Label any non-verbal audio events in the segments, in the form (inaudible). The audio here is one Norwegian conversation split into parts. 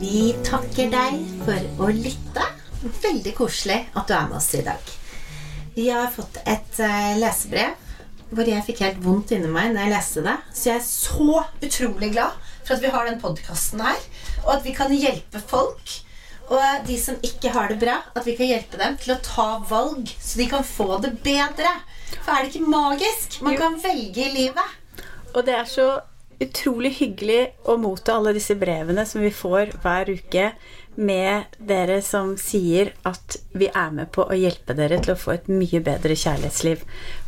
Vi takker deg for å lytte. Veldig koselig at du er med oss i dag. Vi har fått et eh, lesebrev hvor jeg fikk helt vondt inni meg når jeg leste det. Så jeg er så utrolig glad for at vi har den podkasten her, og at vi kan hjelpe folk. Og de som ikke har det bra, at vi kan hjelpe dem til å ta valg, så de kan få det bedre. For er det ikke magisk? Man kan velge i livet. Og det er så utrolig hyggelig å motta alle disse brevene som vi får hver uke med dere som sier at vi er med på å hjelpe dere til å få et mye bedre kjærlighetsliv.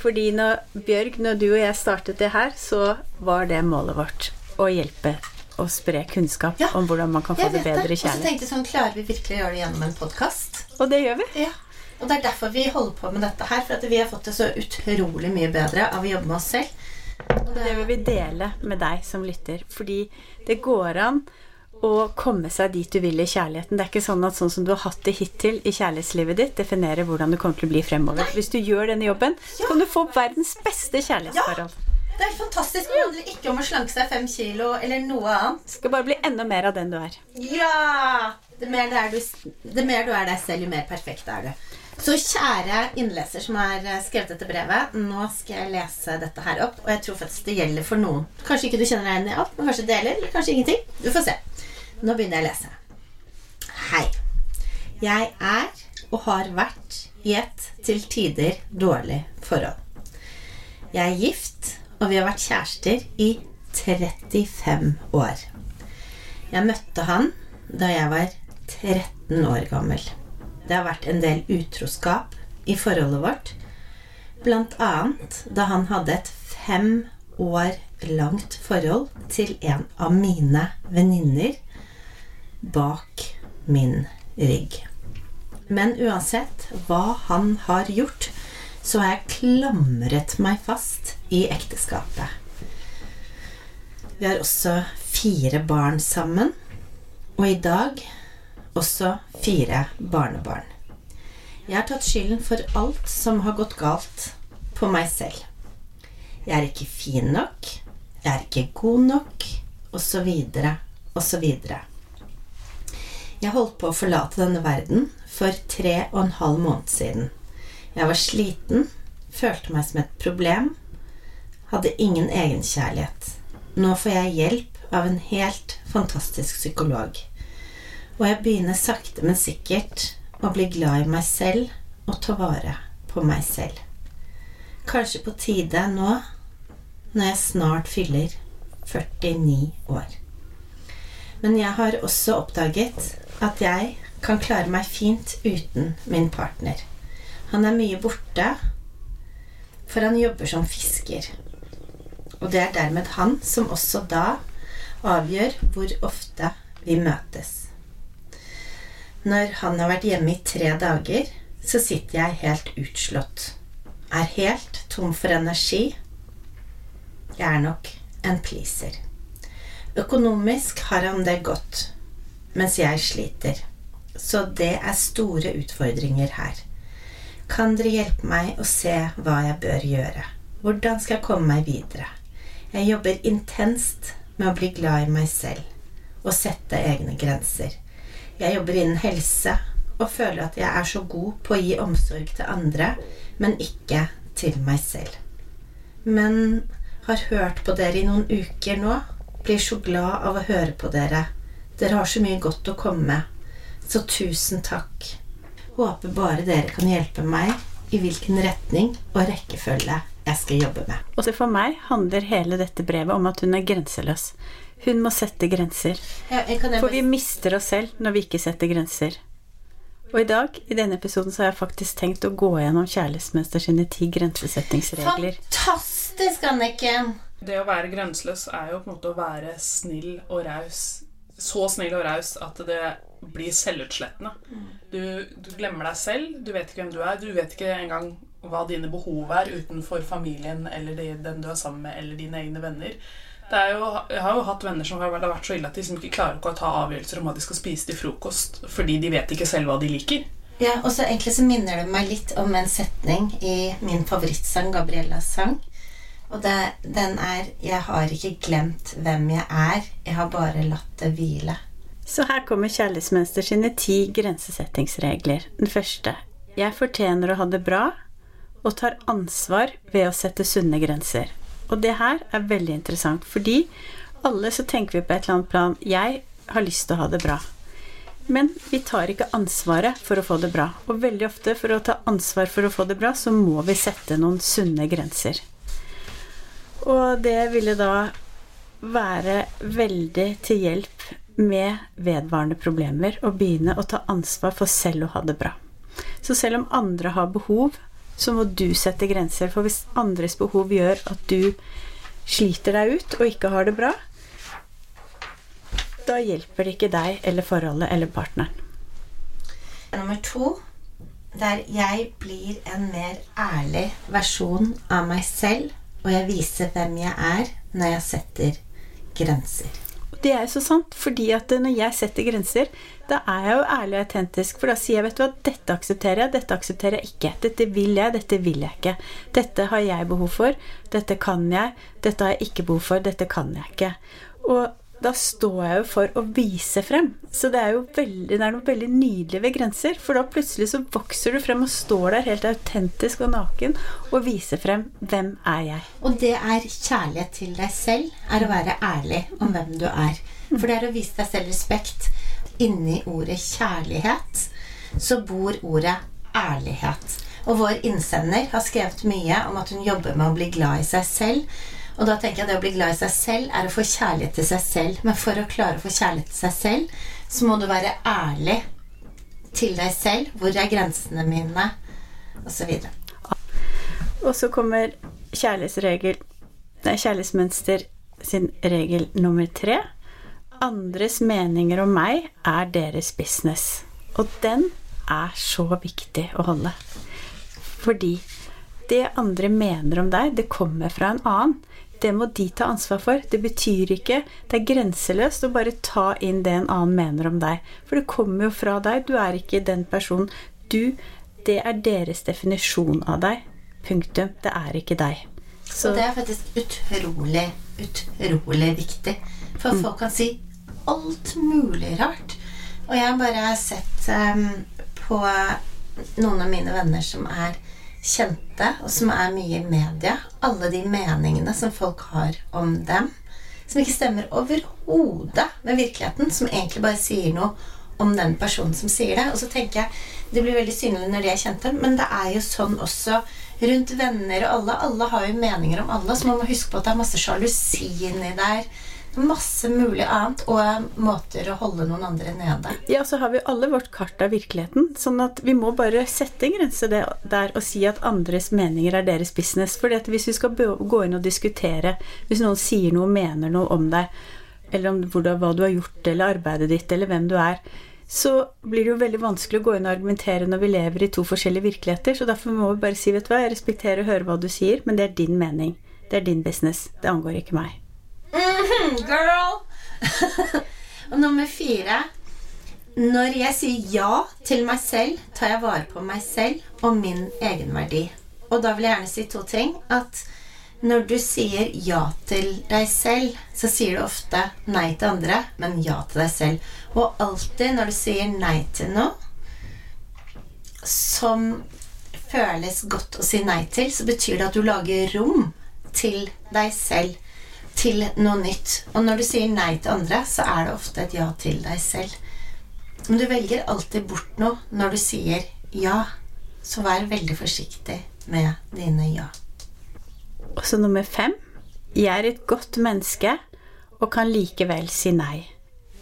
Fordi når Bjørg, når du og jeg startet det her, så var det målet vårt. Å hjelpe og spre kunnskap Ja, om hvordan man kan få det bedre kjærlighet. Og så tenkte jeg sånn, klarer vi virkelig å gjøre det gjennom en podkast? Og det gjør vi. Ja. Og det er derfor vi holder på med dette her. For at vi har fått det så utrolig mye bedre av å jobbe med oss selv. Og Det vil vi dele med deg som lytter. Fordi det går an å komme seg dit du vil i kjærligheten. Det er ikke sånn at sånn som du har hatt det hittil i kjærlighetslivet ditt, definerer hvordan du kommer til å bli fremover. Hvis du gjør denne jobben, så kan du få verdens beste kjærlighetsforhold. Det er fantastisk. Det handler ikke om å slanke seg fem kilo eller noe annet. Det skal bare bli enda mer av den du er. Ja! Det mer, du er du, det mer du er deg selv, jo mer perfekt er du. Så kjære innleser som har eh, skrevet dette brevet, nå skal jeg lese dette her opp. Og jeg tror faktisk det gjelder for noen. Kanskje ikke du kjenner deg igjen i alt, men kanskje deler, eller kanskje ingenting. Du får se. Nå begynner jeg å lese. Hei. Jeg er og har vært i et til tider dårlig forhold. Jeg er gift, og vi har vært kjærester i 35 år. Jeg møtte han da jeg var 13 år gammel. Det har vært en del utroskap i forholdet vårt. Blant annet da han hadde et fem år langt forhold til en av mine venninner bak min rygg. Men uansett hva han har gjort, så har jeg klamret meg fast i ekteskapet. Vi har også fire barn sammen, og i dag også fire barnebarn. Jeg har tatt skylden for alt som har gått galt, på meg selv. Jeg er ikke fin nok, jeg er ikke god nok, osv., osv. Jeg holdt på å forlate denne verden for tre og en halv måned siden. Jeg var sliten, følte meg som et problem, hadde ingen egenkjærlighet. Nå får jeg hjelp av en helt fantastisk psykolog. Og jeg begynner sakte, men sikkert å bli glad i meg selv og ta vare på meg selv. Kanskje på tide nå, når jeg snart fyller 49 år. Men jeg har også oppdaget at jeg kan klare meg fint uten min partner. Han er mye borte, for han jobber som fisker. Og det er dermed han som også da avgjør hvor ofte vi møtes. Når han har vært hjemme i tre dager, så sitter jeg helt utslått. Er helt tom for energi. Jeg er nok en pleaser. Økonomisk har han det godt, mens jeg sliter. Så det er store utfordringer her. Kan dere hjelpe meg å se hva jeg bør gjøre? Hvordan skal jeg komme meg videre? Jeg jobber intenst med å bli glad i meg selv og sette egne grenser. Jeg jobber innen helse og føler at jeg er så god på å gi omsorg til andre, men ikke til meg selv. Men har hørt på dere i noen uker nå. Blir så glad av å høre på dere. Dere har så mye godt å komme med. Så tusen takk. Håper bare dere kan hjelpe meg i hvilken retning og rekkefølge jeg skal jobbe med. Også for meg handler hele dette brevet om at hun er grenseløs. Hun må sette grenser. Ja, For vi mister oss selv når vi ikke setter grenser. Og i dag, i denne episoden, så har jeg faktisk tenkt å gå gjennom Kjærlighetsmester sine ti grensesettingsregler. Fantastisk, Anniken! Det å være grenseløs er jo på en måte å være snill og raus. Så snill og raus at det blir selvutslettende. Du, du glemmer deg selv, du vet ikke hvem du er, du vet ikke engang hva dine behov er utenfor familien eller de, den du er sammen med, eller dine egne venner. Det er jo, jeg har jo hatt venner som har vært så ille at de liksom ikke klarer ikke å ta avgjørelser om hva de skal spise til frokost, fordi de vet ikke selv hva de liker. Ja, og så egentlig så minner det meg litt om en setning i min favorittsang, Gabriellas sang. Og det, den er 'Jeg har ikke glemt hvem jeg er, jeg har bare latt det hvile'. Så her kommer Kjærlighetsmønster sine ti grensesettingsregler. Den første. Jeg fortjener å ha det bra og tar ansvar ved å sette sunne grenser. Og det her er veldig interessant, fordi alle så tenker vi på et eller annet plan Jeg har lyst til å ha det bra. Men vi tar ikke ansvaret for å få det bra. Og veldig ofte for å ta ansvar for å få det bra, så må vi sette noen sunne grenser. Og det ville da være veldig til hjelp med vedvarende problemer å begynne å ta ansvar for selv å ha det bra. Så selv om andre har behov, så må du sette grenser. For hvis andres behov gjør at du sliter deg ut og ikke har det bra, da hjelper det ikke deg eller forholdet eller partneren. Nummer to der jeg blir en mer ærlig versjon av meg selv, og jeg viser hvem jeg er når jeg setter grenser. Det er jo så sant, fordi at når jeg setter grenser, da er jeg jo ærlig og autentisk. For da sier jeg, vet du hva, dette aksepterer jeg, dette aksepterer jeg ikke. Dette vil jeg, dette vil jeg ikke. Dette har jeg behov for, dette kan jeg, dette har jeg ikke behov for, dette kan jeg ikke. Og da står jeg jo for å vise frem. Så det er jo veldig, det er noe veldig nydelig ved grenser. For da plutselig så vokser du frem og står der helt autentisk og naken og viser frem hvem er jeg. Og det er kjærlighet til deg selv, er å være ærlig om hvem du er. For det er å vise deg selv respekt. Inni ordet kjærlighet så bor ordet ærlighet. Og vår innsender har skrevet mye om at hun jobber med å bli glad i seg selv. Og da tenker jeg det å bli glad i seg selv er å få kjærlighet til seg selv. Men for å klare å få kjærlighet til seg selv, så må du være ærlig til deg selv. Hvor er grensene mine? Og så videre. Og så kommer kjærlighetsregel Nei, kjærlighetsmønster sin regel nummer tre. Andres meninger om meg er deres business. Og den er så viktig å holde. Fordi det andre mener om deg, det kommer fra en annen. Det må de ta ansvar for. Det betyr ikke Det er grenseløst å bare ta inn det en annen mener om deg. For det kommer jo fra deg. Du er ikke den personen. Du Det er deres definisjon av deg. Punktum. Det er ikke deg. Så det er faktisk utrolig, utrolig viktig. For Mm. folk kan si alt mulig rart. Og jeg bare har sett um, på noen av mine venner som er kjente, og som er mye i media. Alle de meningene som folk har om dem, som ikke stemmer overhodet med virkeligheten, som egentlig bare sier noe om den personen som sier det. Og så tenker jeg Det blir veldig synlig når de er kjente, men det er jo sånn også rundt venner og alle. Alle har jo meninger om alle, så man må huske på at det er masse sjalusi inni der. Masse mulig annet og måter å holde noen andre nede. Ja, så har vi alle vårt kart av virkeligheten. Sånn at vi må bare sette en grense der og si at andres meninger er deres business. For hvis vi skal gå inn og diskutere, hvis noen sier noe og mener noe om deg, eller om hva du har gjort, eller arbeidet ditt, eller hvem du er, så blir det jo veldig vanskelig å gå inn og argumentere når vi lever i to forskjellige virkeligheter. Så derfor må vi bare si, vet du hva, jeg respekterer og hører hva du sier, men det er din mening. Det er din business. Det angår ikke meg. Mhm, girl! (laughs) og nummer fire Når jeg sier ja til meg selv, tar jeg vare på meg selv og min egenverdi. Og da vil jeg gjerne si to ting. At når du sier ja til deg selv, så sier du ofte nei til andre, men ja til deg selv. Og alltid når du sier nei til noe som føles godt å si nei til, så betyr det at du lager rom til deg selv til noe nytt. Og når du sier nei til andre, så er det ofte et ja til deg selv. Men du velger alltid bort noe når du sier ja. Så vær veldig forsiktig med dine ja. Og så nummer fem. Jeg er et godt menneske og kan likevel si nei.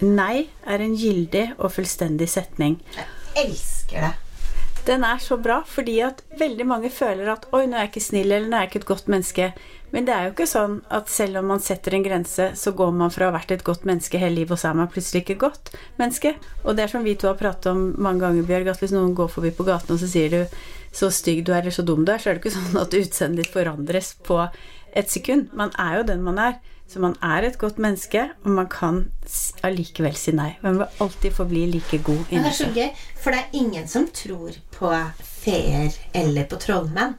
Nei er en gyldig og fullstendig setning. Jeg elsker det. Den er så bra fordi at veldig mange føler at oi, nå er jeg ikke snill, eller nå er jeg ikke et godt menneske. Men det er jo ikke sånn at selv om man setter en grense, så går man fra å ha vært et godt menneske hele livet, og så er man plutselig ikke et godt menneske. Og det er som vi to har pratet om mange ganger, Bjørg, at hvis noen går forbi på gaten, og så sier du 'så stygg du er', eller 'så dum du er', så er det ikke sånn at utseendet ditt forandres på et sekund. Man er jo den man er. Så man er et godt menneske, og man kan allikevel si nei. Man vil alltid forbli like god inni seg. Det er så gøy, for det er ingen som tror på feer eller på trollmenn.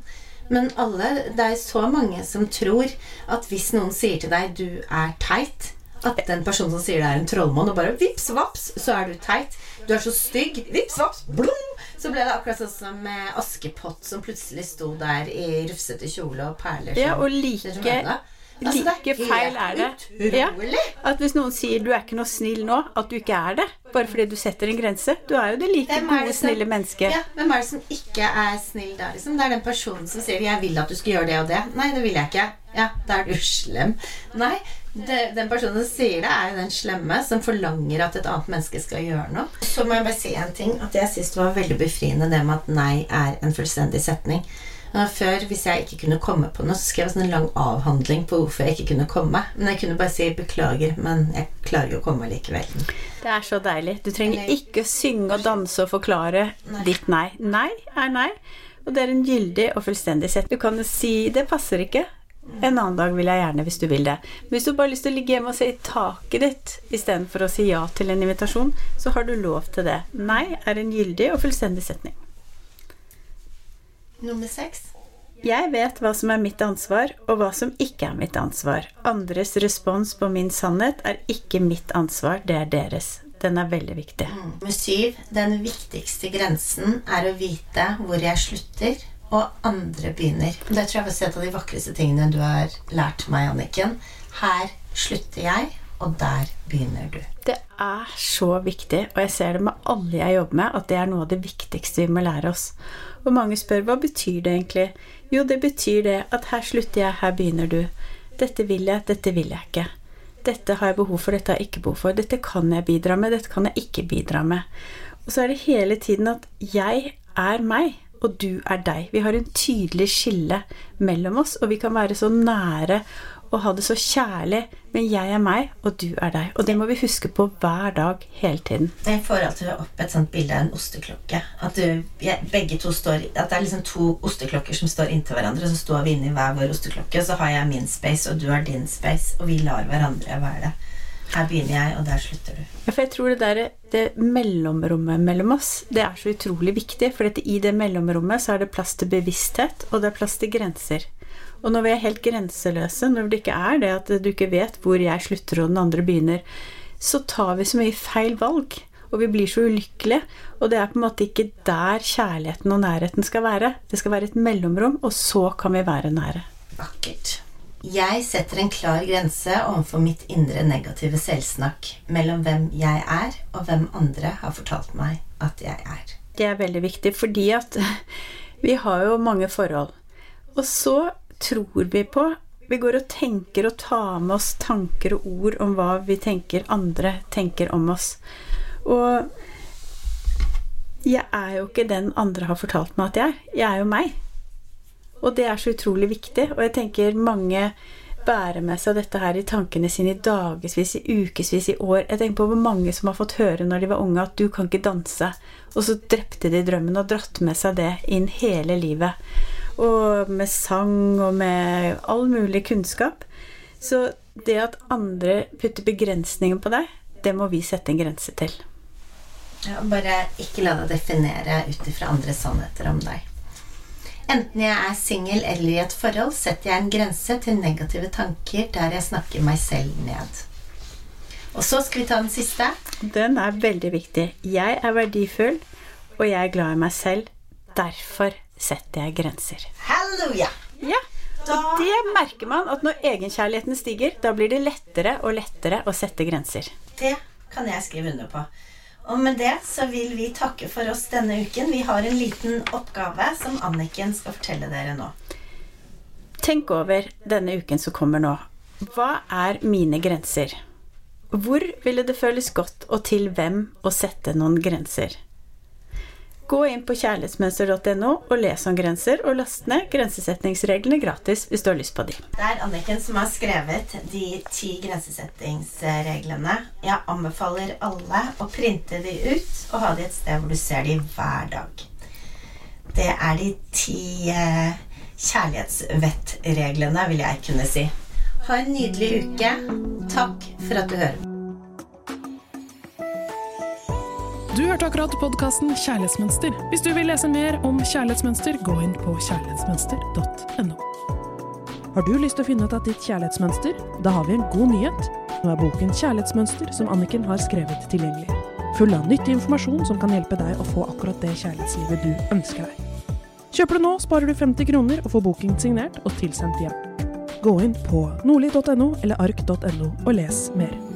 Men alle, det er så mange som tror at hvis noen sier til deg 'du er teit', at den personen som sier det, er en trollmann, og bare vips, vaps, så er du teit. Du er så stygg. Vips, vaps, blum! Så ble det akkurat sånn som med Askepott, som plutselig sto der i rufsete kjole og perler. Ja, og like Altså, like feil er det. Ja, at hvis noen sier 'du er ikke noe snill nå', at du ikke er det. Bare fordi du setter en grense. Du er jo det like det gode, som, snille mennesket. Ja, Hvem er det som ikke er snill da, liksom? Det er den personen som sier 'jeg vil at du skal gjøre det og det'. Nei, det vil jeg ikke. Ja, da er du slem. Nei, det, den personen som sier det, er jo den slemme som forlanger at et annet menneske skal gjøre noe. Så må jeg bare si en ting. At jeg syns det var veldig befriende det med at nei er en fullstendig setning. Før, hvis jeg ikke kunne komme på noe, så skrev jeg sånn en lang avhandling på hvorfor jeg ikke kunne komme. Men jeg kunne bare si 'beklager', men jeg klarer jo å komme likevel. Det er så deilig. Du trenger Eller, ikke synge og danse og forklare nei. ditt nei. Nei er nei, og det er en gyldig og fullstendig sett. Du kan jo si 'det passer ikke'. En annen dag vil jeg gjerne, hvis du vil det. Men hvis du bare har lyst til å ligge hjemme og se i taket ditt istedenfor å si ja til en invitasjon, så har du lov til det. Nei er en gyldig og fullstendig setning. Nummer seks. Jeg vet hva som er mitt ansvar, og hva som ikke er mitt ansvar. Andres respons på min sannhet er ikke mitt ansvar, det er deres. Den er veldig viktig. Mm. Med syv. Den viktigste grensen er å vite hvor jeg slutter, og andre begynner. Det tror jeg var et av de vakreste tingene du har lært meg, Anniken. Her slutter jeg, og der begynner du. Det er så viktig, og jeg ser det med alle jeg jobber med, at det er noe av det viktigste vi må lære oss. Og mange spør hva betyr det egentlig? Jo, det betyr det at her slutter jeg, her begynner du. Dette vil jeg, dette vil jeg ikke. Dette har jeg behov for, dette har jeg ikke behov for. Dette kan jeg bidra med, dette kan jeg ikke bidra med. Og så er det hele tiden at jeg er meg, og du er deg. Vi har en tydelig skille mellom oss, og vi kan være så nære og ha det så kjærlig. Men jeg er meg, og du er deg. Og det må vi huske på hver dag, hele tiden. Jeg får alltid opp et sånt bilde av en osteklokke. At, du, jeg, står, at det er liksom to osteklokker som står inntil hverandre. Så står vi inne i hver vår osteklokke, og så har jeg min space, og du har din space. Og vi lar hverandre være det. Her begynner jeg, og der slutter du. Ja, for jeg tror det der det mellomrommet mellom oss, det er så utrolig viktig. For i det mellomrommet så er det plass til bevissthet, og det er plass til grenser. Og når vi er helt grenseløse, når det ikke er det at du ikke vet hvor jeg slutter og den andre begynner, så tar vi så mye feil valg. Og vi blir så ulykkelige. Og det er på en måte ikke der kjærligheten og nærheten skal være. Det skal være et mellomrom, og så kan vi være nære. Vakkert. Jeg setter en klar grense overfor mitt indre negative selvsnakk mellom hvem jeg er, og hvem andre har fortalt meg at jeg er. Det er veldig viktig, fordi at (laughs) vi har jo mange forhold. Og så tror vi på? Vi går og tenker og tar med oss tanker og ord om hva vi tenker andre tenker om oss. Og jeg er jo ikke den andre har fortalt meg at jeg er. Jeg er jo meg. Og det er så utrolig viktig. Og jeg tenker mange bærer med seg dette her i tankene sine i dagevis, i ukevis, i år. Jeg tenker på hvor mange som har fått høre når de var unge at 'du kan ikke danse', og så drepte de drømmen og dratt med seg det inn hele livet og med sang og med all mulig kunnskap. Så det at andre putter begrensninger på deg, det må vi sette en grense til. Ja, bare ikke la deg definere ut ifra andres sannheter om deg. Enten jeg er singel eller i et forhold, setter jeg en grense til negative tanker der jeg snakker meg selv ned. Og så skal vi ta den siste. Den er veldig viktig. Jeg er verdifull, og jeg er glad i meg selv. Derfor setter jeg grenser. Halleluja! Ja, og det merker man at når egenkjærligheten stiger, da blir det lettere og lettere å sette grenser. Det kan jeg skrive under på. Og med det så vil vi takke for oss denne uken. Vi har en liten oppgave som Anniken skal fortelle dere nå. Tenk over denne uken som kommer nå. Hva er mine grenser? Hvor ville det føles godt, og til hvem, å sette noen grenser? Gå inn på kjærlighetsmønster.no og les om grenser, og last ned grensesettingsreglene gratis hvis du har lyst på de. Det er Anniken som har skrevet de ti grensesettingsreglene. Jeg anbefaler alle å printe de ut og ha de et sted hvor du ser de hver dag. Det er de ti eh, kjærlighetsvettreglene, vil jeg kunne si. Ha en nydelig uke. Takk for at du hører på. Du hørte akkurat podkasten Kjærlighetsmønster. Hvis du vil lese mer om kjærlighetsmønster, gå inn på kjærlighetsmønster.no. Har du lyst til å finne ut av ditt kjærlighetsmønster? Da har vi en god nyhet. Nå er boken Kjærlighetsmønster som Anniken har skrevet tilgjengelig. Full av nyttig informasjon som kan hjelpe deg å få akkurat det kjærlighetslivet du ønsker deg. Kjøper du nå, sparer du 50 kroner og får boken signert og tilsendt hjem. Gå inn på nordli.no eller ark.no og les mer.